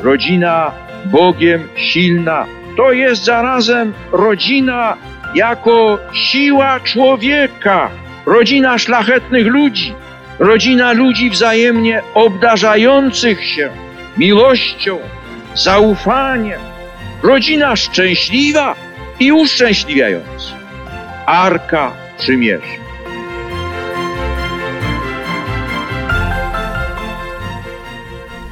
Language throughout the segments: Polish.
rodzina Bogiem silna. To jest zarazem rodzina jako siła człowieka, rodzina szlachetnych ludzi, rodzina ludzi wzajemnie obdarzających się miłością, zaufaniem, rodzina szczęśliwa i uszczęśliwiająca. Arka Przymierza.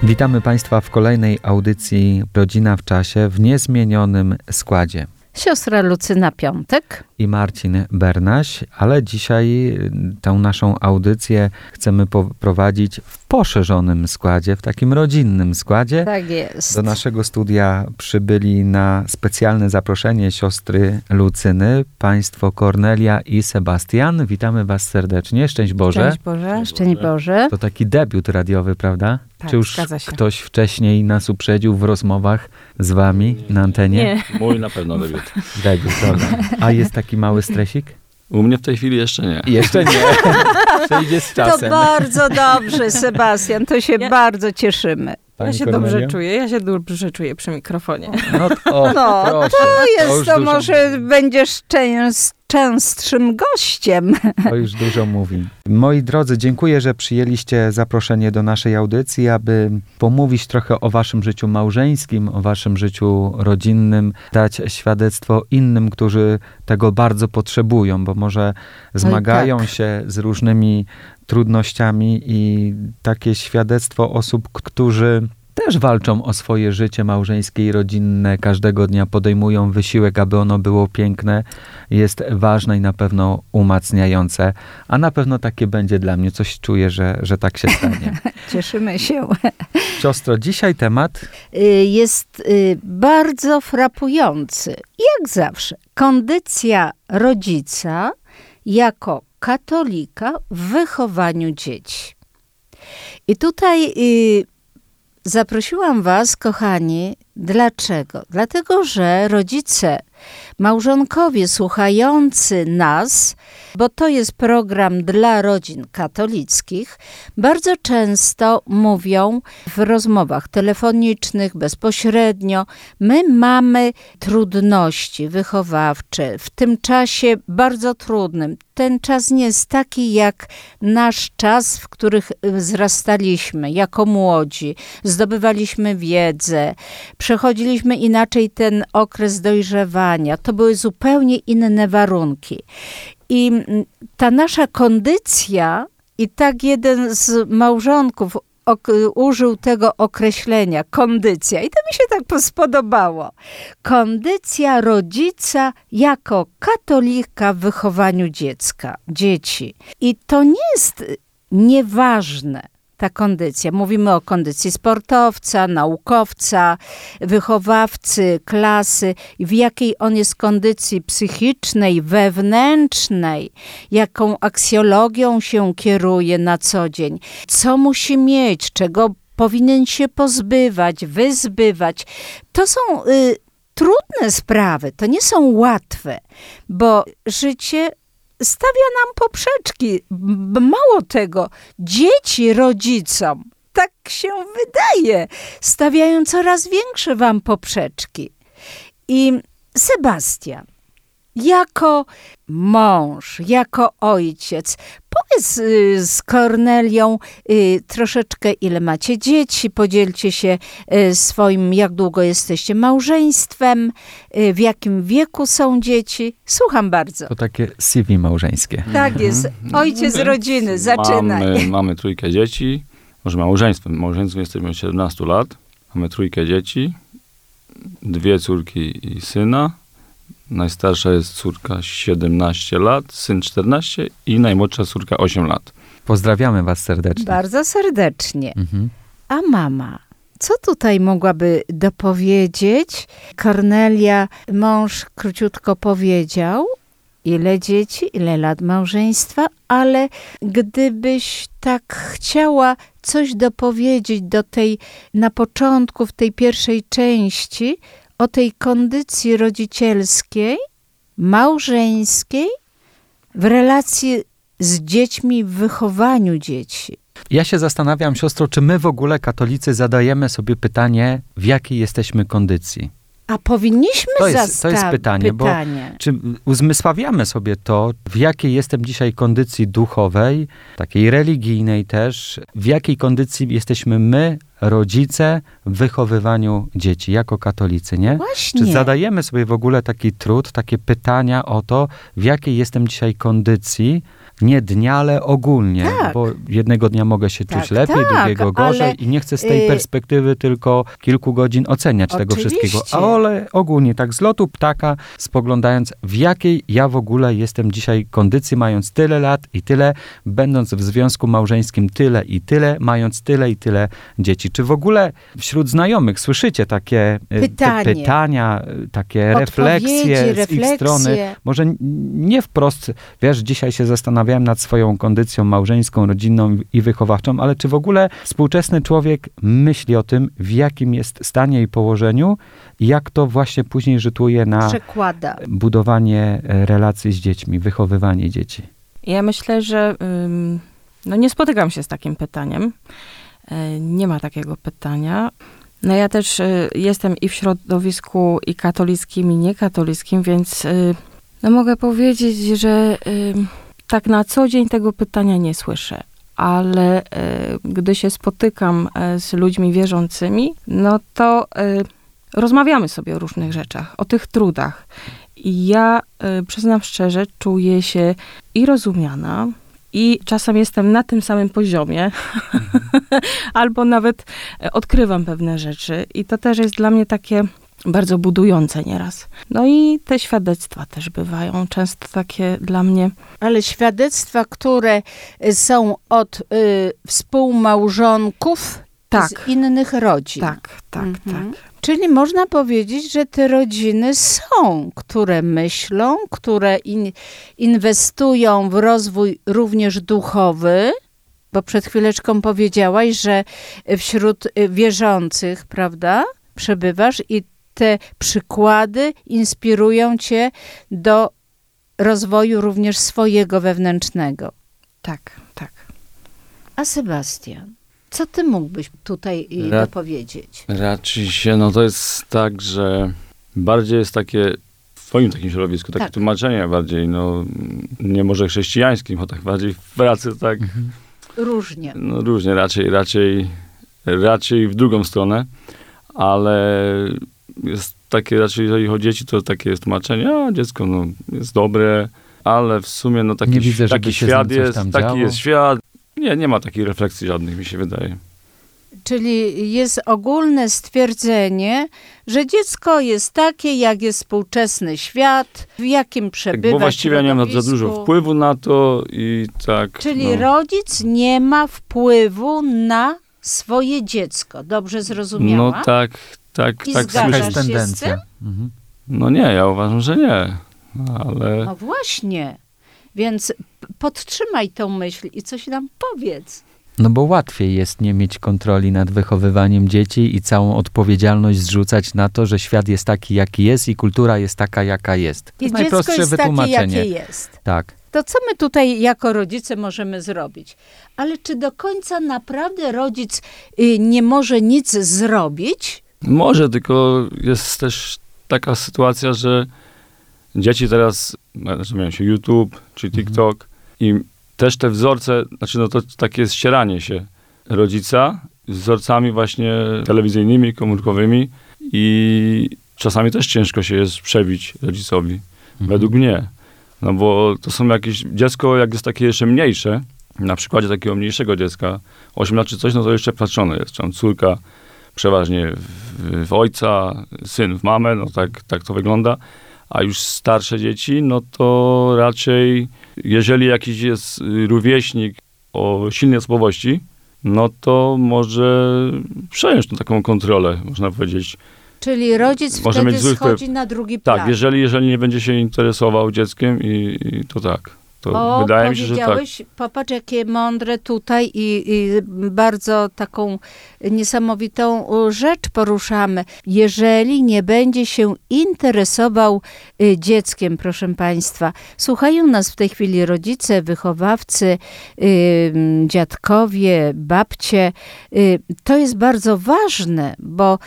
Witamy Państwa w kolejnej audycji Rodzina w czasie w niezmienionym składzie. Siostra Lucyna Piątek i Marcin Bernaś, ale dzisiaj y, tę naszą audycję chcemy prowadzić w poszerzonym składzie, w takim rodzinnym składzie. Tak jest. Do naszego studia przybyli na specjalne zaproszenie siostry Lucyny, państwo Kornelia i Sebastian. Witamy was serdecznie. Szczęść Boże. Szczęść Boże. Szczęść Boże. To taki debiut radiowy, prawda? Tak, Czy już ktoś wcześniej nas uprzedził w rozmowach z wami na antenie? Nie. Mój na pewno debiut. Debiut, prawda. A jest taki mały stresik? U mnie w tej chwili jeszcze nie. Jeszcze nie. Przejdzie z czasem. To bardzo dobrze, Sebastian. To się ja, bardzo cieszymy. Pani ja się Kornelia? dobrze czuję, ja się dobrze czuję przy mikrofonie. No, o, no to jest, to, to może będziesz częst, częstszym gościem. To już dużo mówi. Moi drodzy, dziękuję, że przyjęliście zaproszenie do naszej audycji, aby pomówić trochę o waszym życiu małżeńskim, o waszym życiu rodzinnym, dać świadectwo innym, którzy tego bardzo potrzebują, bo może zmagają tak. się z różnymi trudnościami i takie świadectwo osób, którzy też walczą o swoje życie małżeńskie i rodzinne, każdego dnia podejmują wysiłek, aby ono było piękne, jest ważne i na pewno umacniające, a na pewno takie będzie dla mnie. Coś czuję, że, że tak się stanie. Cieszymy się. Siostro, dzisiaj temat y, jest y, bardzo frapujący. Jak zawsze, kondycja rodzica jako katolika w wychowaniu dzieci. I tutaj y, Zaprosiłam Was, kochani, dlaczego? Dlatego, że rodzice, małżonkowie słuchający nas, bo to jest program dla rodzin katolickich, bardzo często mówią w rozmowach telefonicznych, bezpośrednio, my mamy trudności wychowawcze w tym czasie bardzo trudnym. Ten czas nie jest taki jak nasz czas, w których wzrastaliśmy jako młodzi, zdobywaliśmy wiedzę, przechodziliśmy inaczej ten okres dojrzewania. To były zupełnie inne warunki. I ta nasza kondycja, i tak jeden z małżonków użył tego określenia kondycja i to mi się tak spodobało. Kondycja rodzica jako katolika w wychowaniu dziecka, dzieci. I to nie jest nieważne ta kondycja. Mówimy o kondycji sportowca, naukowca, wychowawcy, klasy, w jakiej on jest kondycji psychicznej, wewnętrznej, jaką aksjologią się kieruje na co dzień, co musi mieć, czego powinien się pozbywać, wyzbywać. To są y, trudne sprawy, to nie są łatwe, bo życie stawia nam poprzeczki. Mało tego, dzieci rodzicom, tak się wydaje, stawiają coraz większe wam poprzeczki. I Sebastian, jako mąż, jako ojciec. Powiedz y, z Kornelią y, troszeczkę, ile macie dzieci, podzielcie się y, swoim, jak długo jesteście małżeństwem, w jakim wieku są dzieci. Słucham bardzo. To takie CV małżeńskie. Tak mhm. jest. Ojciec rodziny, zaczynaj. Mamy, mamy trójkę dzieci, może małżeństwem. Małżeństwem jesteśmy od 17 lat. Mamy trójkę dzieci, dwie córki i syna Najstarsza jest córka 17 lat, syn 14 i najmłodsza córka 8 lat. Pozdrawiamy Was serdecznie. Bardzo serdecznie. Mhm. A mama, co tutaj mogłaby dopowiedzieć? Kornelia, mąż króciutko powiedział, ile dzieci, ile lat małżeństwa, ale gdybyś tak chciała coś dopowiedzieć do tej, na początku, w tej pierwszej części, o tej kondycji rodzicielskiej, małżeńskiej, w relacji z dziećmi, w wychowaniu dzieci. Ja się zastanawiam, siostro, czy my w ogóle, katolicy, zadajemy sobie pytanie, w jakiej jesteśmy kondycji? A powinniśmy To jest- to jest pytanie, bo- Czy uzmysławiamy sobie to, w jakiej jestem dzisiaj kondycji duchowej, takiej religijnej też, w jakiej kondycji jesteśmy my, rodzice, w wychowywaniu dzieci, jako katolicy, nie? Właśnie. Czy zadajemy sobie w ogóle taki trud, takie pytania o to, w jakiej jestem dzisiaj kondycji, nie dnia, ale ogólnie, Tak. bo jednego dnia mogę się Tak, czuć lepiej, tak, drugiego gorzej i nie chcę z tej y, perspektywy tylko kilku godzin oceniać tego Oczywiście. wszystkiego, ale ogólnie tak z lotu ptaka, spoglądając w jakiej ja w ogóle jestem dzisiaj kondycji, mając tyle lat i tyle, będąc w związku małżeńskim tyle i tyle, mając tyle i tyle dzieci. Czy w ogóle wśród znajomych słyszycie takie y, Pytanie. pytania, y, takie Odpowiedzi, refleksje z ich refleksje. strony? Może nie wprost, wiesz, dzisiaj się zastanawiałem nad swoją kondycją małżeńską, rodzinną i wychowawczą, ale czy w ogóle współczesny człowiek myśli o tym, w jakim jest stanie i położeniu i jak to właśnie później rzutuje na Przekłada. budowanie e, relacji z dziećmi, wychowywanie dzieci? Ja myślę, że no nie spotykam się z takim pytaniem. E, Nie ma takiego pytania. No ja też y, jestem i w środowisku i katolickim, i niekatolickim, więc y, no mogę powiedzieć, że y, tak na co dzień tego pytania nie słyszę. Ale y, gdy się spotykam e, z ludźmi wierzącymi, no to y, rozmawiamy sobie o różnych rzeczach, o tych trudach. I ja przyznam szczerze, czuję się i rozumiana, i czasem jestem na tym samym poziomie, albo nawet e, odkrywam pewne rzeczy. I to też jest dla mnie takie bardzo budujące nieraz. No i te świadectwa też bywają często takie dla mnie. Ale świadectwa, które są od y, współmałżonków Tak. z innych rodzin. Tak, tak, Mhm. tak. Czyli można powiedzieć, że te rodziny są, które myślą, które in, inwestują w rozwój również duchowy, bo przed chwileczką powiedziałaś, że wśród y, wierzących, prawda, przebywasz i te przykłady inspirują cię do rozwoju również swojego wewnętrznego. Tak, tak. A Sebastian, co ty mógłbyś tutaj y, Ra- dopowiedzieć? Raczej się, no to jest tak, że bardziej jest takie w twoim takim środowisku, takie Tak. tłumaczenie bardziej, no nie może chrześcijańskim, bo tak bardziej w pracy tak, Różnie. no różnie, raczej, raczej, raczej w drugą stronę, ale jest takie raczej, jeżeli chodzi o dzieci, to takie jest tłumaczenie, a dziecko no, jest dobre, ale w sumie no taki, widzę, taki świat jest, taki działo. jest świat. Nie, nie ma takich refleksji żadnych, mi się wydaje. Czyli jest ogólne stwierdzenie, że dziecko jest takie, jak jest współczesny świat, w jakim Tak, przebywa. bo właściwie nie mam za dużo wpływu na to i tak. Czyli no. rodzic nie ma wpływu na swoje dziecko. Dobrze zrozumiała? No tak, tak, I tak zgadzasz jest się z tendencja. Mhm. No nie, ja uważam, że nie. Ale No właśnie. Więc podtrzymaj tą myśl i coś nam powiedz. No bo łatwiej jest nie mieć kontroli nad wychowywaniem dzieci i całą odpowiedzialność zrzucać na to, że świat jest taki, jaki jest i kultura jest taka, jaka jest. To I jest dziecko najprostsze jest takie, wytłumaczenie. jakie jest. Tak. To co my tutaj jako rodzice możemy zrobić? Ale czy do końca naprawdę rodzic y, nie może nic zrobić? Może tylko jest też taka sytuacja, że dzieci teraz nazywają się YouTube czy Mhm. TikTok i też te wzorce, znaczy no to takie jest ścieranie się rodzica z wzorcami właśnie telewizyjnymi, komórkowymi i czasami też ciężko się jest przebić rodzicowi. Mhm. Według mnie. No bo to są jakieś, dziecko jak jest takie jeszcze mniejsze, na przykładzie takiego mniejszego dziecka, 8 lat czy coś, no to jeszcze patrzone jest. Tam córka przeważnie w, w ojca, syn w mamę, no tak, tak to wygląda. A już starsze dzieci, no to raczej, jeżeli jakiś jest rówieśnik o silnej osobowości, no to może przejąć tą taką kontrolę, można powiedzieć. Czyli rodzic Może wtedy mieć schodzi na drugi Tak, plan. jeżeli, jeżeli nie będzie się interesował dzieckiem i, i to tak. To o, wydaje mi się, że tak. popatrz, jakie mądre tutaj i, i bardzo taką niesamowitą rzecz poruszamy. Jeżeli nie będzie się interesował y, dzieckiem, proszę Państwa, słuchają nas w tej chwili rodzice, wychowawcy, y, dziadkowie, babcie. Y, to jest bardzo ważne, bo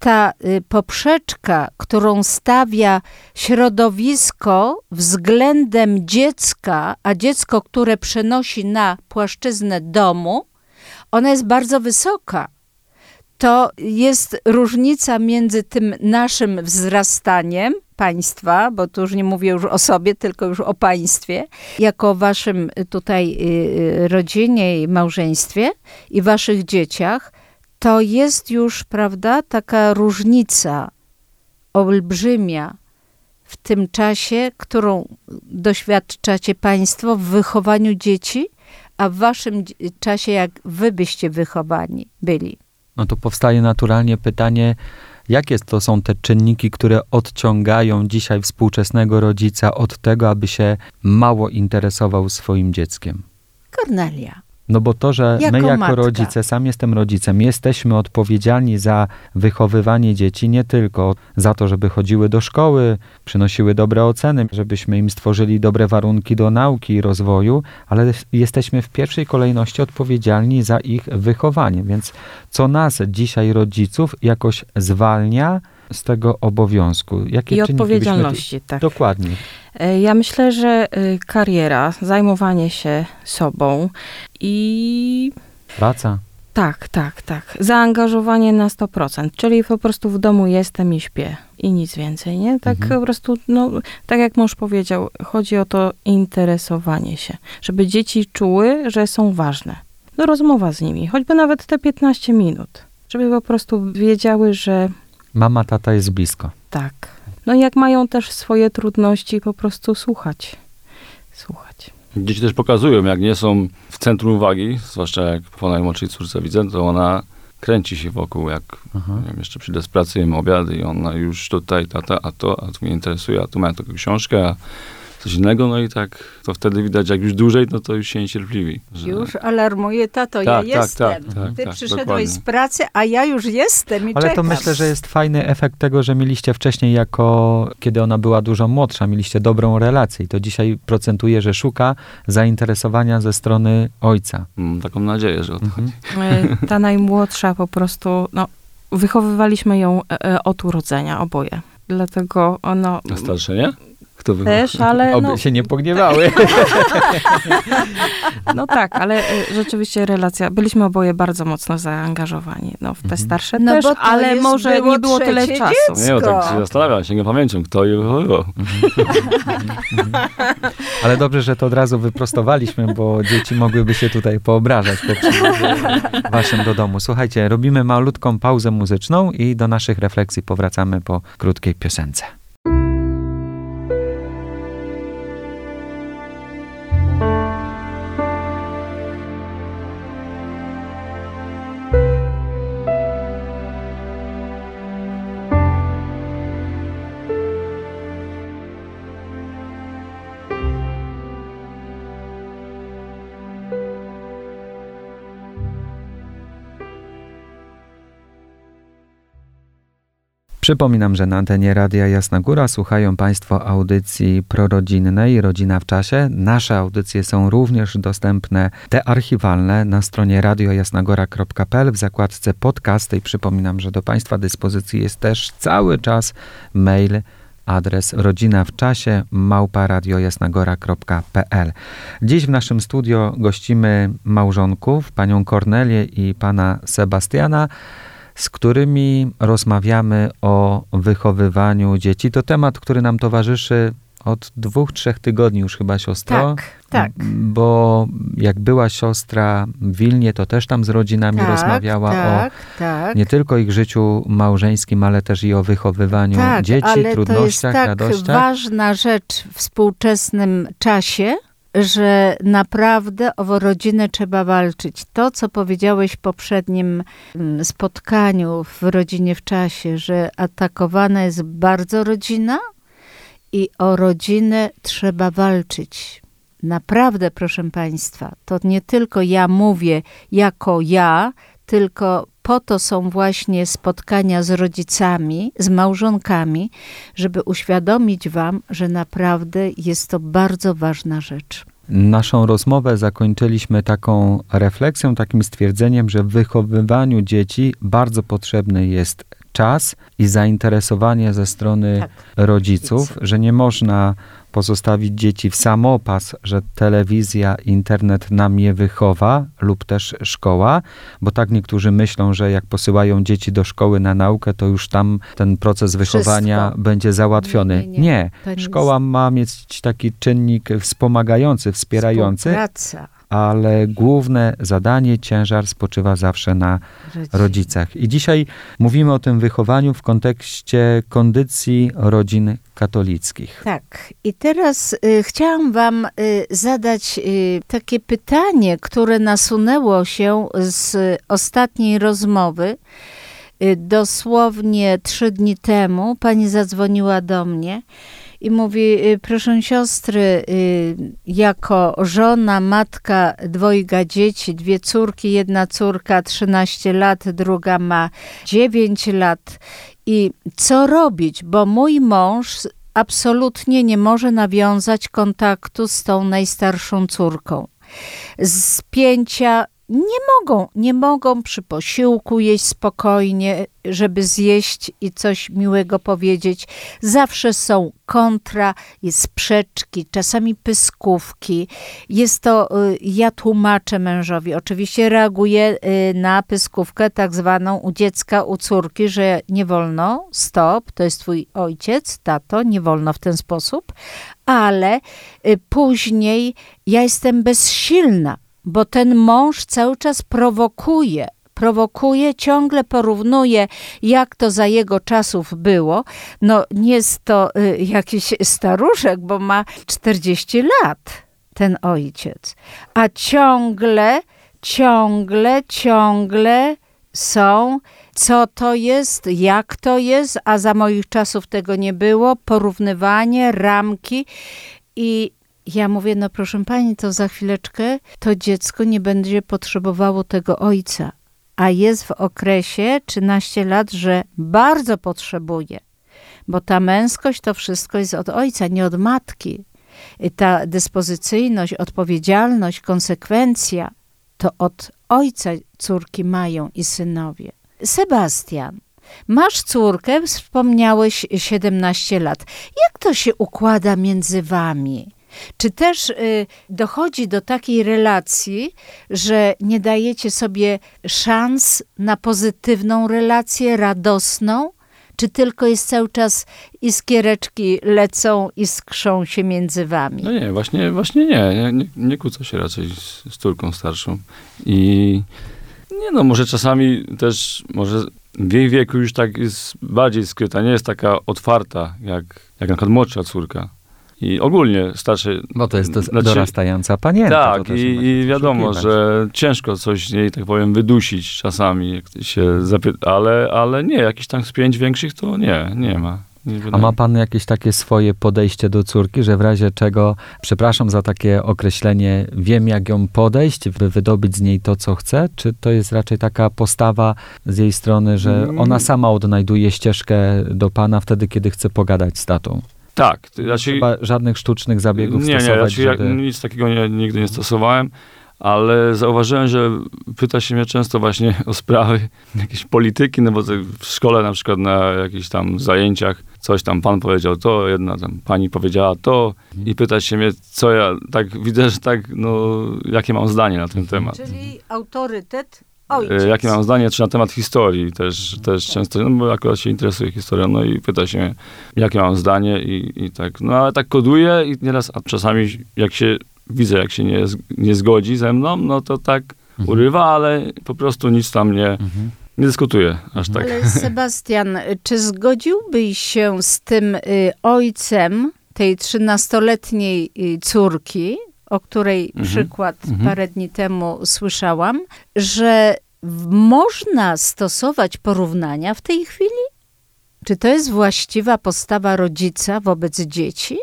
ta y, poprzeczka, którą stawia środowisko względem dziecka, a dziecko, które przenosi na płaszczyznę domu, ona jest bardzo wysoka. To jest różnica między tym naszym wzrastaniem państwa, bo tu już nie mówię już o sobie, tylko już o państwie, jako waszym tutaj y, y, rodzinie i małżeństwie i waszych dzieciach, to jest już, prawda, taka różnica olbrzymia w tym czasie, którą doświadczacie Państwo w wychowaniu dzieci, a w Waszym czasie, jak Wy byście wychowani byli. No to powstaje naturalnie pytanie, jakie to są te czynniki, które odciągają dzisiaj współczesnego rodzica od tego, aby się mało interesował swoim dzieckiem? Kornelia. No bo to, że Jako my jako matka. rodzice, sam jestem rodzicem, jesteśmy odpowiedzialni za wychowywanie dzieci nie tylko za to, żeby chodziły do szkoły, przynosiły dobre oceny, żebyśmy im stworzyli dobre warunki do nauki i rozwoju, ale jesteśmy w pierwszej kolejności odpowiedzialni za ich wychowanie. Więc co nas dzisiaj rodziców jakoś zwalnia z tego obowiązku? Jakie I odpowiedzialności, tak. Dokładnie. E, Ja myślę, że y, kariera, zajmowanie się sobą i Praca. tak, tak, tak. Zaangażowanie na 100%, czyli po prostu w domu jestem i śpię i nic więcej, nie? Tak Mhm. po prostu, no, tak jak mąż powiedział, chodzi o to interesowanie się, żeby dzieci czuły, że są ważne. No rozmowa z nimi, choćby nawet te 15 minut, żeby po prostu wiedziały, że Mama, tata jest blisko. tak. No i jak mają też swoje trudności, po prostu słuchać. Słuchać. Dzieci też pokazują, jak nie są w centrum uwagi, zwłaszcza jak po najmłodszej córce widzę, to ona kręci się wokół, jak wiem, jeszcze przyjdę z pracy, jem obiad i ona już tutaj, tata, a to, a to mnie interesuje, a tu mam taką książkę, a coś innego, no i tak, to wtedy widać, jak już dłużej, no to już się niecierpliwi. że- Już alarmuje, tato, Tak, ja tak, jestem. tak, tak, Ty tak, przyszedłeś dokładnie. z pracy, a ja już jestem i Ale to czekam. myślę, że jest fajny efekt tego, że mieliście wcześniej jako, kiedy ona była dużo młodsza, mieliście dobrą relację i to dzisiaj procentuje, że szuka zainteresowania ze strony ojca. Mam taką nadzieję, że o to Mhm. E, Ta najmłodsza po prostu, no, wychowywaliśmy ją e, e, od urodzenia, oboje. Dlatego ono A starsze, nie? Kto by też, ale Oby no, się nie pogniewały. no tak, ale e, rzeczywiście relacja, byliśmy oboje bardzo mocno zaangażowani. No, w te Mhm. starsze No też, ale może było nie było tyle czasu. dziecko. Nie, no tak się zastanawiam, sięgam pamięcią, kto i kogo. Ale dobrze, że to od razu wyprostowaliśmy, bo dzieci mogłyby się tutaj poobrażać po waszym do domu. Słuchajcie, robimy malutką pauzę muzyczną i do naszych refleksji powracamy po krótkiej piosence. Przypominam, że na antenie Radia Jasna Góra słuchają Państwo audycji prorodzinnej Rodzina w czasie. Nasze audycje są również dostępne, te archiwalne, na stronie radiojasnagora.pl w zakładce podcasty i przypominam, że do Państwa dyspozycji jest też cały czas mail adres rodzina w czasie małpa radiojasnagora.pl. Dziś w naszym studio gościmy małżonków, panią Kornelię i pana Sebastiana, z którymi rozmawiamy o wychowywaniu dzieci. To temat, który nam towarzyszy od dwóch, trzech tygodni już chyba siostro. Tak, tak. Bo jak była siostra w Wilnie, to też tam z rodzinami tak, rozmawiała tak, o tak. nie tylko ich życiu małżeńskim, ale też i o wychowywaniu tak, dzieci, ale to jest trudnościach, tak radościach. ważna rzecz w współczesnym czasie, że naprawdę o rodzinę trzeba walczyć. To, co powiedziałeś w poprzednim mm, spotkaniu w rodzinie w czasie, że atakowana jest bardzo rodzina i o rodzinę trzeba walczyć. Naprawdę, proszę Państwa, to nie tylko ja mówię jako ja, tylko po to są właśnie spotkania z rodzicami, z małżonkami, żeby uświadomić Wam, że naprawdę jest to bardzo ważna rzecz. Naszą rozmowę zakończyliśmy taką refleksją, takim stwierdzeniem, że w wychowywaniu dzieci bardzo potrzebny jest czas i zainteresowanie ze strony Tak. rodziców, że nie można pozostawić dzieci w samopas, że telewizja, internet nam je wychowa lub też szkoła, bo tak niektórzy myślą, że jak posyłają dzieci do szkoły na naukę, to już tam ten proces wychowania Wszystko. będzie załatwiony. Nie, nie, nie. Nie Szkoła ma mieć taki czynnik wspomagający, wspierający, Współpraca ale główne zadanie, ciężar spoczywa zawsze na rodzin. rodzicach. I dzisiaj mówimy o tym wychowaniu w kontekście kondycji rodzin katolickich. Tak. I teraz y, chciałam Wam y, zadać y, takie pytanie, które nasunęło się z ostatniej rozmowy. Y, dosłownie trzy dni temu pani zadzwoniła do mnie i mówi: y, Proszę siostry, y, jako żona, matka dwojga dzieci, dwie córki, jedna córka 13 lat, druga ma 9 lat. I co robić? Bo mój mąż absolutnie nie może nawiązać kontaktu z tą najstarszą córką. Spięcia nie mogą, nie mogą przy posiłku jeść spokojnie, żeby zjeść i coś miłego powiedzieć. Zawsze są kontra, jest sprzeczki, czasami pyskówki. Jest to, y, ja tłumaczę mężowi, oczywiście reaguję y, na pyskówkę tak zwaną u dziecka, u córki, że nie wolno, stop, to jest twój ojciec, tato, nie wolno w ten sposób, ale y, później ja jestem bezsilna, bo ten mąż cały czas prowokuje. Prowokuje, ciągle porównuje, jak to za jego czasów było. No, nie jest to y, jakiś staruszek, bo ma 40 lat, ten ojciec. A ciągle, ciągle, ciągle są, co to jest, jak to jest, a za moich czasów tego nie było, porównywanie, ramki i ja mówię, no proszę pani, to za chwileczkę to dziecko nie będzie potrzebowało tego ojca, a jest w okresie 13 lat, że bardzo potrzebuje, bo ta męskość to wszystko jest od ojca, nie od matki. Ta dyspozycyjność, odpowiedzialność, konsekwencja to od ojca córki mają i synowie. Sebastian, masz córkę, wspomniałeś 17 lat. Jak to się układa między wami? Czy też y, dochodzi do takiej relacji, że nie dajecie sobie szans na pozytywną relację, radosną? Czy tylko jest cały czas iskiereczki lecą, iskrzą się między wami? No nie, właśnie, właśnie nie. Nie, nie, nie kłócę się raczej z, z córką starszą. I nie no, może czasami też, może w jej wieku już tak jest bardziej skryta, nie jest taka otwarta, jak, jak na przykład młodsza córka. I ogólnie starsze... Bo to jest do, Znaczy- dorastająca panienka. Tak, i, i wiadomo, oszukiwać. że ciężko coś jej, tak powiem, wydusić czasami, jak się ale, ale nie, jakichś tam spięć większych to nie, nie ma. A ma pan jakieś takie swoje podejście do córki, że w razie czego, przepraszam za takie określenie, wiem jak ją podejść, by wydobyć z niej to, co chcę? Czy to jest raczej taka postawa z jej strony, że Mm. ona sama odnajduje ścieżkę do pana wtedy, kiedy chce pogadać z tatą? Tak, znaczy... Trzeba żadnych sztucznych zabiegów Nie, nie, stosować, raczej jak, żeby... nic takiego nie, nigdy nie stosowałem, ale zauważyłem, że pyta się mnie często właśnie o sprawy jakiejś polityki, no bo w szkole na przykład na jakichś tam zajęciach coś tam pan powiedział to, jedna tam pani powiedziała to i pyta się mnie, co ja, tak widzę, że tak, no, jakie mam zdanie na ten temat. Czyli autorytet E, ojciec. Jakie mam zdanie, czy na temat historii też, też często, no bo akurat się interesuje historią, no i pyta się, jakie mam zdanie i, i tak, no ale tak koduje i nieraz, a czasami jak się, widzę, jak się nie, nie zgodzi ze mną, no to tak urywa, ale po prostu nic tam nie, Mhm. nie dyskutuje aż tak. Ale Sebastian, czy zgodziłbyś się z tym y, ojcem tej trzynastoletniej y, córki, o której Mhm. przykład Mhm. parę dni temu słyszałam, że można stosować porównania w tej chwili? Czy to jest właściwa postawa rodzica wobec dzieci?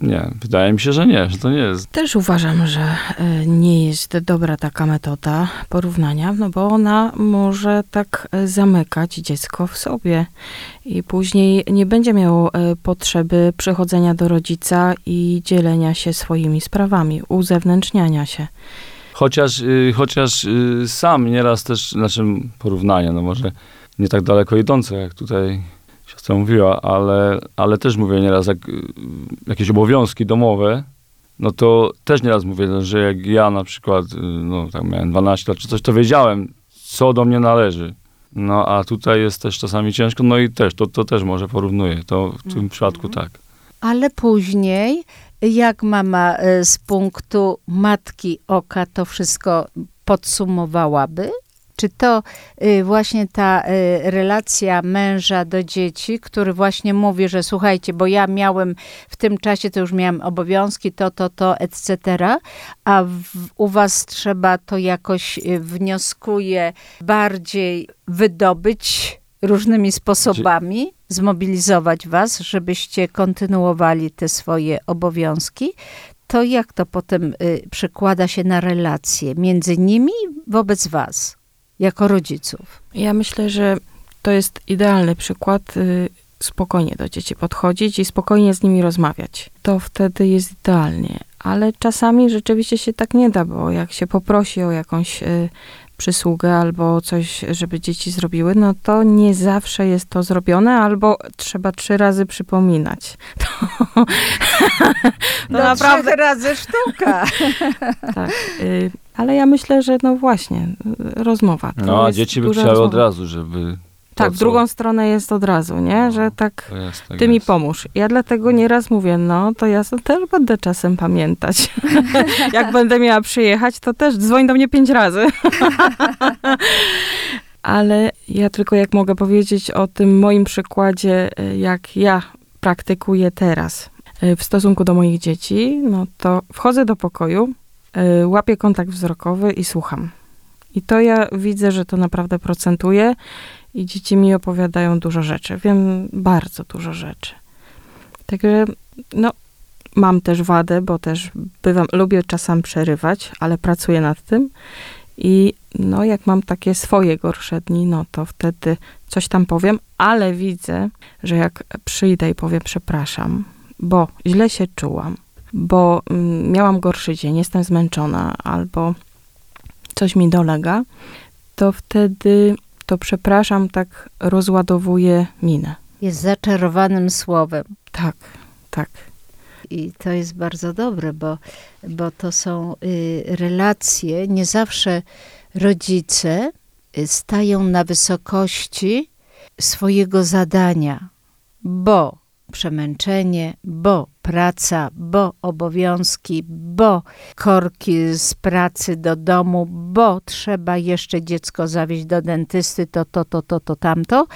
Nie, wydaje mi się, że nie, że to nie jest. Też uważam, że e, nie jest dobra taka metoda porównania, no bo ona może tak e, zamykać dziecko w sobie i później nie będzie miało e, potrzeby przychodzenia do rodzica i dzielenia się swoimi sprawami, uzewnętrzniania się. Chociaż, y, chociaż y, sam nieraz też, znaczy porównania, no może nie tak daleko idące, jak tutaj siostra mówiła, ale, ale też mówię nieraz, jak y, jakieś obowiązki domowe, no to też nieraz mówię, że jak ja na przykład, y, no tak miałem 12 lat czy coś, to wiedziałem, co do mnie należy. No a tutaj jest też czasami ciężko, no i też, to, to też może porównuję, to w tym przypadku tak. Ale później, jak mama e, z punktu matki oka to wszystko podsumowałaby? Czy to y, właśnie ta y, relacja męża do dzieci, który właśnie mówi, że słuchajcie, bo ja miałem w tym czasie, to już miałem obowiązki, to, to, to, etc., a w, u was trzeba to jakoś y, wnioskuje bardziej wydobyć różnymi sposobami, zmobilizować was, żebyście kontynuowali te swoje obowiązki, to jak to potem przekłada się na relacje między nimi wobec was, jako rodziców? Ja myślę, że to jest idealny przykład. y, Spokojnie do dzieci podchodzić i spokojnie z nimi rozmawiać. To wtedy jest idealnie. Ale czasami rzeczywiście się tak nie da, bo jak się poprosi o jakąś y, przysługę albo coś, żeby dzieci zrobiły, no to nie zawsze jest to zrobione, albo trzeba trzy razy przypominać. To, to naprawdę razy sztuka. tak. Y, ale ja myślę, że no właśnie, rozmowa. No a dzieci by chciały od rozmowa. razu, żeby... Tak, w drugą stronę jest od razu, nie? No, Że tak, jest, tak ty mi jest. pomóż. Ja dlatego nieraz mówię, no to ja też będę czasem pamiętać. Jak będę miała przyjechać, to też dzwoń do mnie pięć razy. Ale ja tylko jak mogę powiedzieć o tym moim przykładzie, y, jak ja praktykuję teraz y, w stosunku do moich dzieci, no to wchodzę do pokoju, łapię kontakt wzrokowy i słucham. I to ja widzę, że to naprawdę procentuje i dzieci mi opowiadają dużo rzeczy. Wiem bardzo dużo rzeczy. Także, no, mam też wadę, bo też bywam, lubię czasem przerywać, ale pracuję nad tym. I no, jak mam takie swoje gorsze dni, no to wtedy coś tam powiem, ale widzę, że jak przyjdę i powiem przepraszam, bo źle się czułam, bo mm, miałam gorszy dzień, jestem zmęczona, albo coś mi dolega, to wtedy to przepraszam tak rozładowuje minę. Jest zaczarowanym słowem. Tak, tak. I to jest bardzo dobre, bo, bo to są y, relacje. Nie zawsze rodzice y, stają na wysokości swojego zadania, bo przemęczenie, bo praca, bo obowiązki, bo korki z pracy do domu, bo trzeba jeszcze dziecko zawieźć do dentysty, to, to, to, to, to, tamto.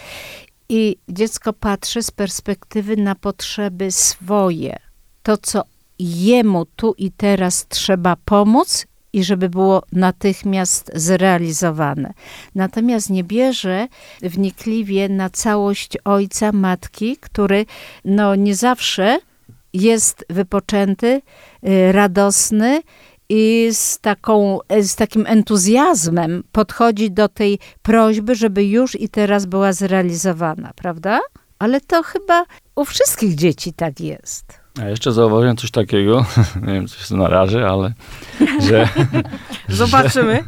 I dziecko patrzy z perspektywy na potrzeby swoje. To, co jemu tu i teraz trzeba pomóc i żeby było natychmiast zrealizowane. Natomiast nie bierze wnikliwie na całość ojca, matki, który no, nie zawsze jest wypoczęty, y, radosny i z, taką, z takim entuzjazmem podchodzi do tej prośby, żeby już i teraz była zrealizowana, prawda? Ale to chyba u wszystkich dzieci tak jest. A jeszcze zauważyłem coś takiego, nie wiem, czy się narażę, ale że, Zobaczymy.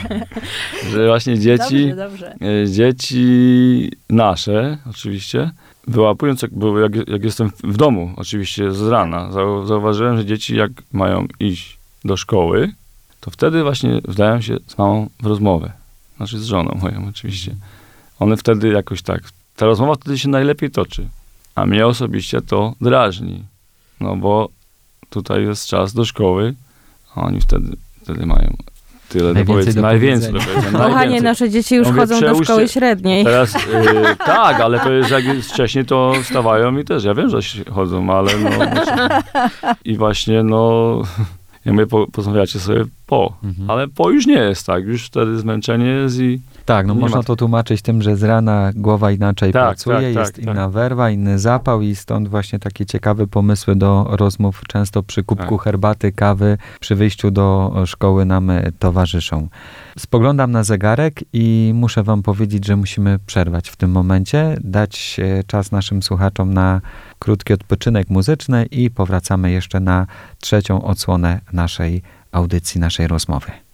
że właśnie dzieci, Dobrze, dobrze. e, dzieci nasze oczywiście, wyłapując, jak, jak, jak jestem w domu oczywiście z rana, zau, zauważyłem, że dzieci jak mają iść do szkoły, to wtedy właśnie wdają się z mamą w rozmowę. Znaczy z żoną moją oczywiście. One wtedy jakoś tak, ta rozmowa wtedy się najlepiej toczy. A mnie osobiście to drażni. No bo tutaj jest czas do szkoły, a oni wtedy, wtedy mają tyle do Najwięcej powiedzenia. do Najwięcej do powiedzenia. powiedzenia. Kochanie, nasze dzieci już Mówię, chodzą do szkoły średniej. Teraz, y, tak, ale to jest jak jest wcześniej, to wstawają i też, ja wiem, że się chodzą, ale no, znaczy, i właśnie, no, ja mówię, po, porozmawiacie sobie po. Mhm. Ale po już nie jest tak, już wtedy zmęczenie jest i Tak, no Nie można ma- to tłumaczyć tym, że z rana głowa inaczej Tak, pracuje, tak, jest tak, inna werwa, inny zapał i stąd właśnie takie ciekawe pomysły do rozmów często przy kubku Tak. herbaty, kawy, przy wyjściu do szkoły nam e, towarzyszą. Spoglądam na zegarek i muszę wam powiedzieć, że musimy przerwać w tym momencie, dać e, czas naszym słuchaczom na krótki odpoczynek muzyczny i powracamy jeszcze na trzecią odsłonę naszej audycji, naszej rozmowy.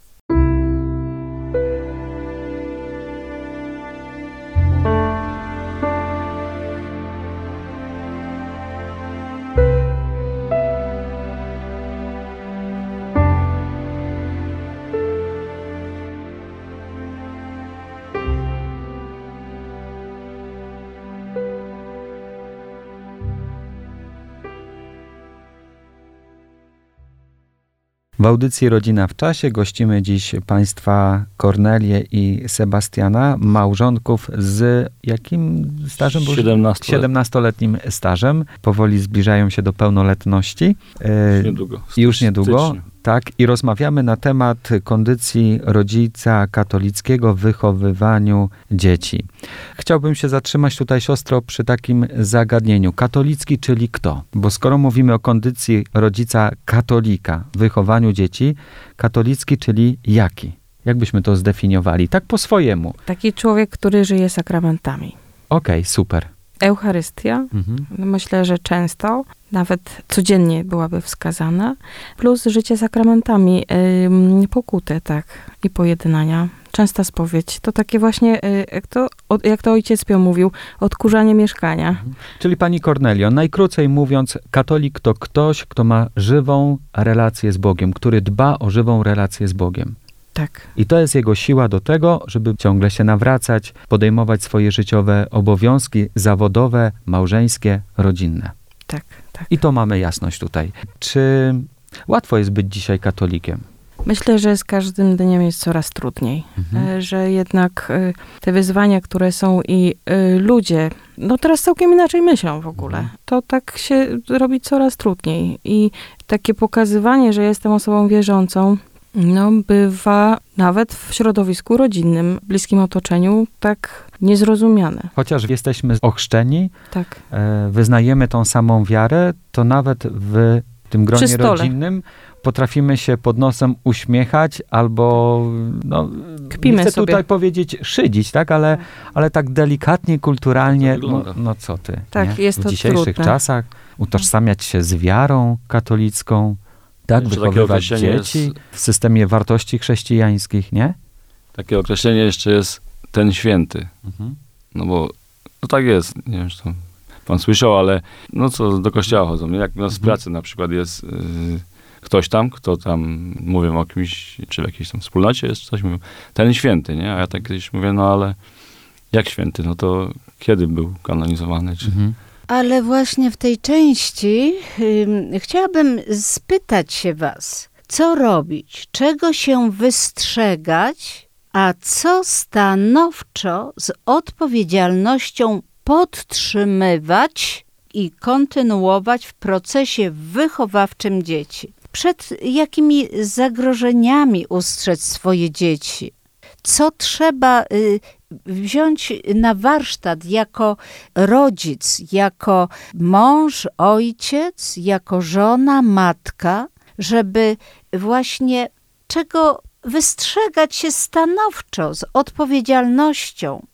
W audycji Rodzina w czasie gościmy dziś państwa Kornelię i Sebastiana, małżonków z jakim stażem? Boże? 17 lat. 17-letnim stażem. Powoli zbliżają się do pełnoletności. E, Niedługo. Już niedługo, Styczniu. Tak. I rozmawiamy na temat kondycji rodzica katolickiego w wychowywaniu dzieci. Chciałbym się zatrzymać tutaj, siostro, przy takim zagadnieniu. Katolicki, czyli kto? Bo skoro mówimy o kondycji rodzica katolika w wychowaniu dzieci, katolicki, czyli jaki? Jak byśmy to zdefiniowali? Tak po swojemu. Taki człowiek, który żyje sakramentami. Okej, super. Eucharystia, Mhm. myślę, że często, nawet codziennie byłaby wskazana, plus życie sakramentami, ym, pokuty, tak, i pojednania. Częsta spowiedź. To takie właśnie, y, jak to, jak to ojciec Pio mówił, odkurzanie mieszkania. Czyli pani Kornelio, najkrócej mówiąc, katolik to ktoś, kto ma żywą relację z Bogiem, który dba o żywą relację z Bogiem. Tak, I to jest jego siła do tego, żeby ciągle się nawracać, podejmować swoje życiowe obowiązki zawodowe, małżeńskie, rodzinne. tak, tak. I to mamy jasność tutaj. Czy łatwo jest być dzisiaj katolikiem? Myślę, że z każdym dniem jest coraz trudniej. Mhm. E, że jednak e, te wyzwania, które są i e, ludzie, no teraz całkiem inaczej myślą w ogóle, Mhm. to tak się robi coraz trudniej. I takie pokazywanie, że jestem osobą wierzącą, no bywa nawet w środowisku rodzinnym, bliskim otoczeniu, tak niezrozumiane. Chociaż jesteśmy ochrzczeni, Tak, e, wyznajemy tą samą wiarę, to nawet w tym gronie rodzinnym potrafimy się pod nosem uśmiechać albo, no, Kpimy nie chcę sobie. tutaj powiedzieć szydzić, tak, ale, ale tak delikatnie, kulturalnie, Tak no, no co ty, Tak, nie? jest w to dzisiejszych trudne. czasach utożsamiać się z wiarą katolicką, tak, wychowywać dzieci jest- w systemie wartości chrześcijańskich, nie? Takie określenie jeszcze jest ten święty. Mhm. No bo no tak jest, nie wiem, czy to pan słyszał, ale no co do kościoła chodzą. Jak u nas w Mhm. pracy na przykład jest y, ktoś tam, kto tam mówią o kimś, czy w jakiejś tam wspólnocie jest coś, mówią, ten święty, nie? A ja tak kiedyś mówię, no ale jak święty? No to kiedy był kanonizowany? Czy... Mhm. Ale właśnie w tej części ym, chciałabym spytać się Was, co robić, czego się wystrzegać, a co stanowczo z odpowiedzialnością podtrzymywać i kontynuować w procesie wychowawczym dzieci. Przed jakimi zagrożeniami ustrzec swoje dzieci? Co trzeba y, wziąć na warsztat jako rodzic, jako mąż, ojciec, jako żona, matka, żeby właśnie czego wystrzegać się stanowczo z odpowiedzialnością,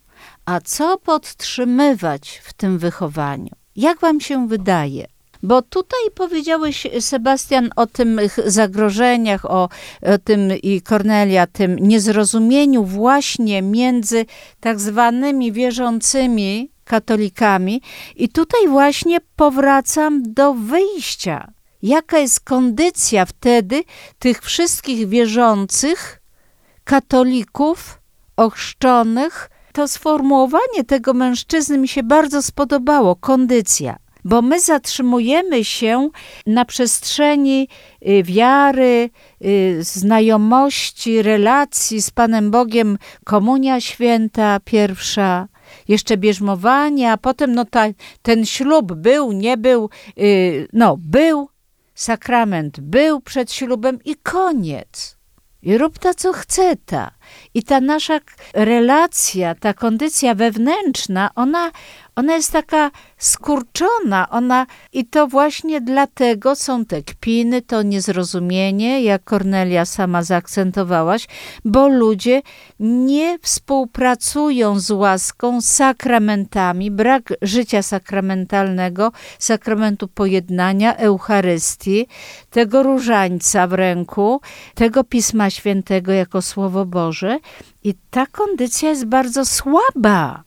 a co podtrzymywać w tym wychowaniu. Jak wam się wydaje? Bo tutaj powiedziałeś, Sebastian, o tych zagrożeniach, o, o tym i Kornelia, tym niezrozumieniu właśnie między tak zwanymi wierzącymi katolikami. I tutaj właśnie powracam do wyjścia. Jaka jest kondycja wtedy tych wszystkich wierzących katolików, ochrzczonych? To sformułowanie tego mężczyzny mi się bardzo spodobało kondycja bo my zatrzymujemy się na przestrzeni y, wiary, y, znajomości, relacji z Panem Bogiem, komunia święta pierwsza, jeszcze bierzmowanie, a potem no ta, ten ślub był, nie był, y, no był, sakrament był przed ślubem i koniec. i rób ta, co chce ta. I ta nasza relacja, ta kondycja wewnętrzna, ona, ona jest taka skurczona, ona i to właśnie dlatego są te kpiny, to niezrozumienie, jak Kornelia sama zaakcentowałaś, bo ludzie nie współpracują z łaską, sakramentami, brak życia sakramentalnego, sakramentu pojednania, Eucharystii, tego różańca w ręku, tego Pisma Świętego jako Słowo Boże i ta kondycja jest bardzo słaba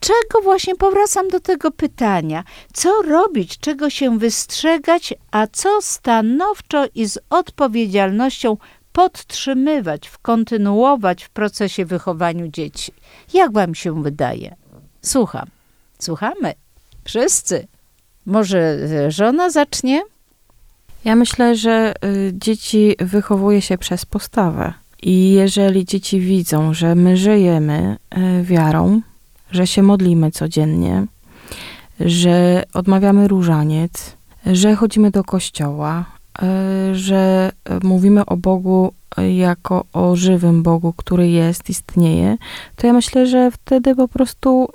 czego właśnie powracam do tego pytania? Co robić, czego się wystrzegać, a co stanowczo i z odpowiedzialnością podtrzymywać, kontynuować w procesie wychowaniu dzieci? Jak wam się wydaje? Słucham. Słuchamy. Wszyscy. Może żona zacznie? Ja myślę, że y, dzieci wychowuje się przez postawę. I jeżeli dzieci widzą, że my żyjemy y, wiarą, że się modlimy codziennie, że odmawiamy różaniec, że chodzimy do kościoła, e, że mówimy o Bogu jako o żywym Bogu, który jest, istnieje, to ja myślę, że wtedy po prostu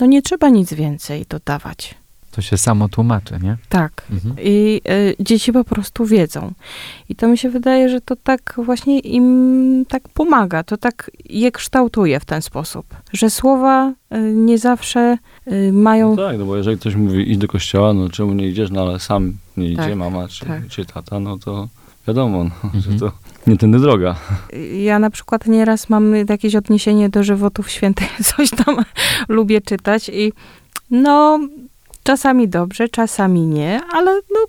no nie trzeba nic więcej dodawać. To się samo tłumaczy, nie? Tak. Mhm. I y, dzieci po prostu wiedzą. I to mi się wydaje, że to tak właśnie im tak pomaga, to tak je kształtuje w ten sposób, że słowa y, nie zawsze y, mają... No tak, no bo jeżeli ktoś mówi idź do kościoła, no czemu nie idziesz, no ale sam nie tak, idzie, mama czy, tak. czy tata, no to wiadomo, no, mhm. że to nie tędy droga. Ja na przykład nieraz mam jakieś odniesienie do żywotów świętych, coś tam lubię czytać i no Czasami dobrze, czasami nie, ale no,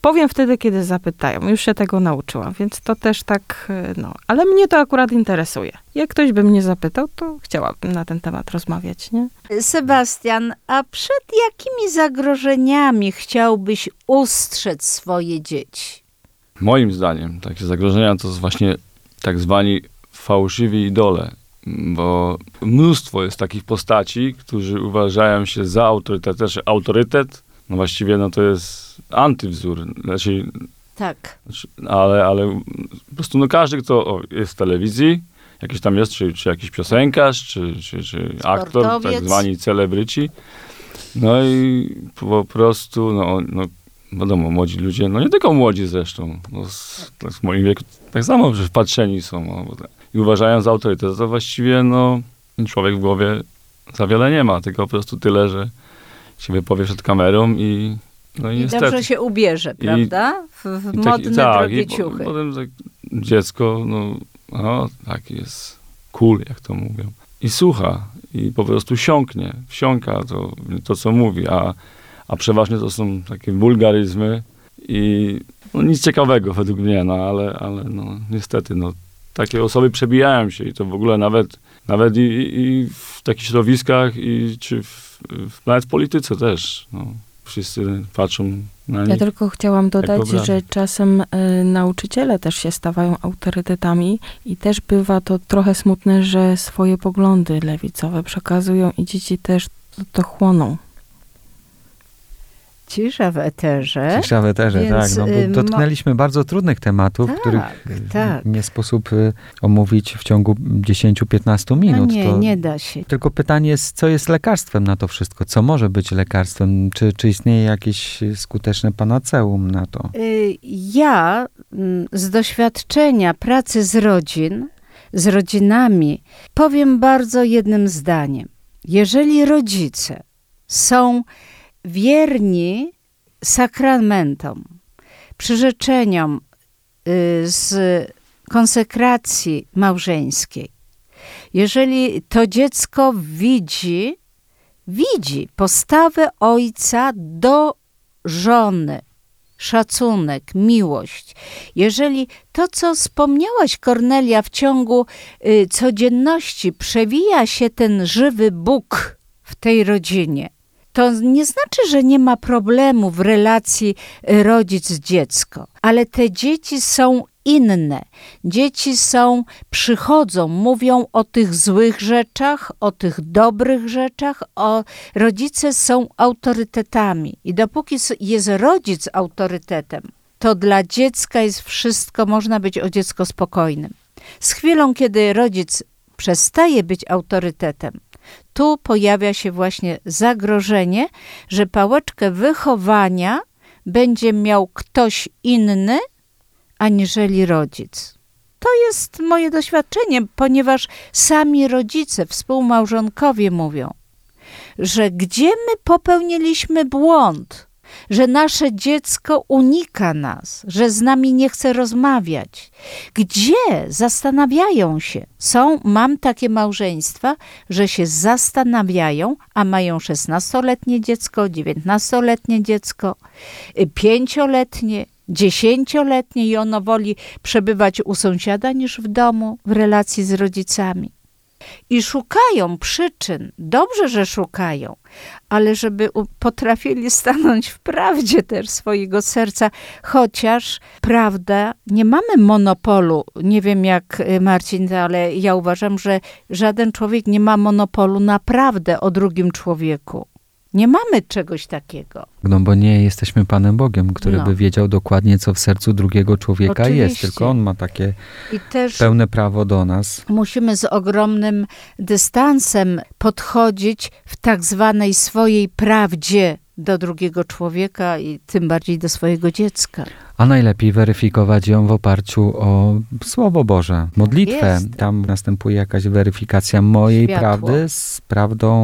powiem wtedy, kiedy zapytają. Już się tego nauczyłam, więc to też tak, e, no. Ale mnie to akurat interesuje. Jak ktoś by mnie zapytał, to chciałabym na ten temat rozmawiać, nie? Sebastian, a przed jakimi zagrożeniami chciałbyś ustrzec swoje dzieci? Moim zdaniem takie zagrożenia to jest właśnie tak zwani fałszywi idole bo mnóstwo jest takich postaci, którzy uważają się za autorytet, też autorytet, no właściwie no to jest antywzór, znaczy, tak. Znaczy, ale, ale po prostu no każdy, kto o, jest w telewizji, jakiś tam jest, czy, czy jakiś piosenkarz, czy, czy, czy aktor, tak zwani celebryci, no i po prostu, no, no wiadomo, młodzi ludzie, no nie tylko młodzi zresztą, no z, z moim wieku tak samo, że wpatrzeni są, no, tak i uważają za autorytet, to właściwie no, człowiek w głowie za wiele nie ma, tylko po prostu tyle, że się wypowie przed kamerą i no i, I niestety. dobrze się ubierze, prawda? W, w I modne, tak, drogie tak, ciuchy. I potem tak, dziecko, no, no, tak jest cool, jak to mówią. I słucha, i po prostu siąknie, wsiąka to, to co mówi, a, a przeważnie to są takie wulgaryzmy i no, nic ciekawego według mnie, no ale, ale no, niestety, no, takie osoby przebijają się i to w ogóle nawet, nawet i, i w takich środowiskach, i, czy w, w, nawet w polityce też. No. Wszyscy patrzą na nich. Ja tylko chciałam dodać, że czasem y, nauczyciele też się stawają autorytetami i też bywa to trochę smutne, że swoje poglądy lewicowe przekazują i dzieci też to chłoną. Cisza w eterze. Cisza w eterze, Więc, tak. No, bo dotknęliśmy bardzo trudnych tematów, tak, których tak. nie sposób y, omówić w ciągu 10-15 minut. No nie, to nie da się. Tylko pytanie jest, co jest lekarstwem na to wszystko? Co może być lekarstwem? Czy, czy istnieje jakieś skuteczne panaceum na to? Y, ja mm, z doświadczenia pracy z rodzin, z rodzinami, powiem bardzo jednym zdaniem. Jeżeli rodzice są wierni sakramentom, przyrzeczeniom y, z konsekracji małżeńskiej, jeżeli to dziecko widzi, widzi postawę ojca do żony, szacunek, miłość. Jeżeli to, co wspomniałaś, Kornelia, w ciągu y, codzienności przewija się ten żywy Bóg w tej rodzinie, to nie znaczy, że nie ma problemu w relacji y, rodzic-dziecko, ale te dzieci są inne. Dzieci są, przychodzą, mówią o tych złych rzeczach, o tych dobrych rzeczach, o rodzice są autorytetami. I dopóki jest rodzic autorytetem, to dla dziecka jest wszystko, można być o dziecko spokojnym. Z chwilą, kiedy rodzic przestaje być autorytetem, tu pojawia się właśnie zagrożenie, że pałeczkę wychowania będzie miał ktoś inny aniżeli rodzic. To jest moje doświadczenie, ponieważ sami rodzice, współmałżonkowie mówią, że gdzie my popełniliśmy błąd, że nasze dziecko unika nas, że z nami nie chce rozmawiać. Gdzie zastanawiają się? Są, mam takie małżeństwa, że się zastanawiają, a mają 16-letnie dziecko, 19-letnie dziecko, 5-letnie, dziesięcioletnie i ono woli przebywać u sąsiada niż w domu w relacji z rodzicami i szukają przyczyn. Dobrze, że szukają, ale żeby potrafili stanąć w prawdzie też swojego serca, chociaż prawda, nie mamy monopolu. Nie wiem jak y, Marcin, ale ja uważam, że żaden człowiek nie ma monopolu na prawdę o drugim człowieku. Nie mamy czegoś takiego. No bo nie jesteśmy Panem Bogiem, który No. by wiedział dokładnie, co w sercu drugiego człowieka jest. Oczywiście. Tylko On ma takie pełne prawo do nas. musimy z ogromnym dystansem podchodzić w tak zwanej swojej prawdzie do drugiego człowieka i tym bardziej do swojego dziecka. A najlepiej weryfikować ją w oparciu o Słowo Boże, modlitwę. jest. Tam następuje jakaś weryfikacja mojej Światło. prawdy z prawdą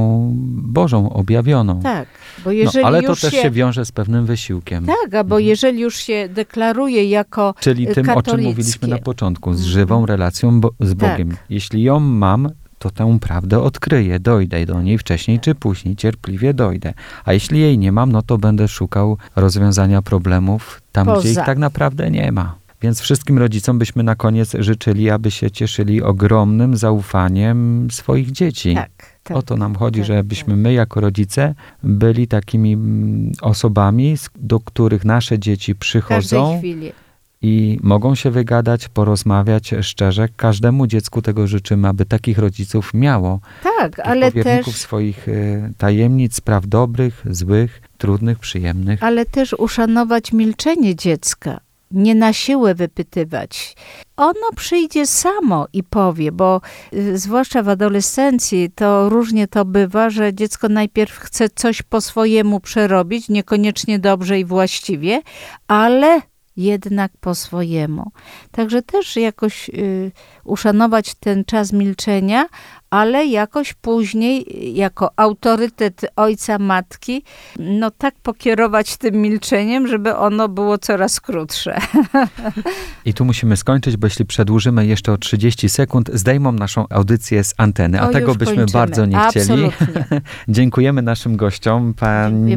Bożą, objawioną. Tak, bo no, jeżeli ale to też się, się wiąże z pewnym wysiłkiem. Tak, a bo Mhm. jeżeli już się deklaruje jako Czyli y, tym, o czym mówiliśmy na początku, z Mhm. żywą relacją bo- z Tak. Bogiem. Jeśli ją mam, to tę prawdę odkryję, dojdę do niej wcześniej czy później, cierpliwie dojdę. A jeśli jej nie mam, no to będę szukał rozwiązania problemów tam, Poza. gdzie ich tak naprawdę nie ma. Więc wszystkim rodzicom byśmy na koniec życzyli, aby się cieszyli ogromnym zaufaniem swoich dzieci. tak, tak. O to nam chodzi, tak, żebyśmy my jako rodzice byli takimi mm, osobami, do których nasze dzieci w każdej przychodzą chwili. I mogą się wygadać, porozmawiać szczerze. Każdemu dziecku tego życzymy, aby takich rodziców miało. Tak, ale też, swoich y, tajemnic, spraw dobrych, złych, trudnych, przyjemnych. ale też uszanować milczenie dziecka. Nie na siłę wypytywać. Ono przyjdzie samo i powie, bo y, zwłaszcza w adolescencji to różnie to bywa, że dziecko najpierw chce coś po swojemu przerobić, niekoniecznie dobrze i właściwie, ale jednak po swojemu. Także też jakoś y, uszanować ten czas milczenia, ale jakoś później, jako autorytet ojca, matki, no tak pokierować tym milczeniem, żeby ono było coraz krótsze. I tu musimy skończyć, bo jeśli przedłużymy jeszcze o 30 sekund, zdejmą naszą audycję z anteny, a O, tego byśmy kończymy. bardzo nie chcieli. Absolutnie. Dziękujemy naszym gościom, pani.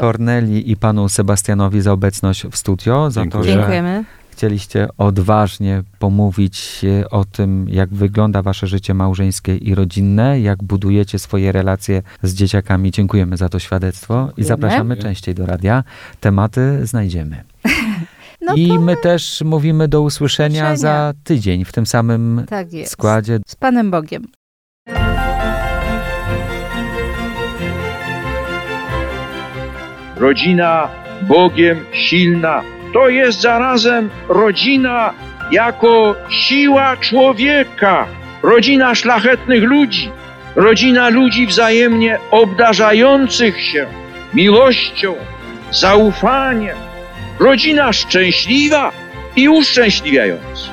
Korneli i panu Sebastianowi za obecność w studio, za to, że Dziękujemy. Chcieliście odważnie pomówić o tym, jak wygląda wasze życie małżeńskie i rodzinne, jak budujecie swoje relacje z dzieciakami. Dziękujemy za to świadectwo i zapraszamy częściej do radia. Tematy znajdziemy. No I to my też mówimy do usłyszenia, usłyszenia. za tydzień w tym samym tak jest. składzie. Z Panem Bogiem. rodzina Bogiem silna. To jest zarazem rodzina jako siła człowieka, rodzina szlachetnych ludzi, rodzina ludzi wzajemnie obdarzających się miłością, zaufaniem, rodzina szczęśliwa i uszczęśliwiająca.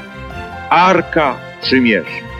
Arka Przymierza.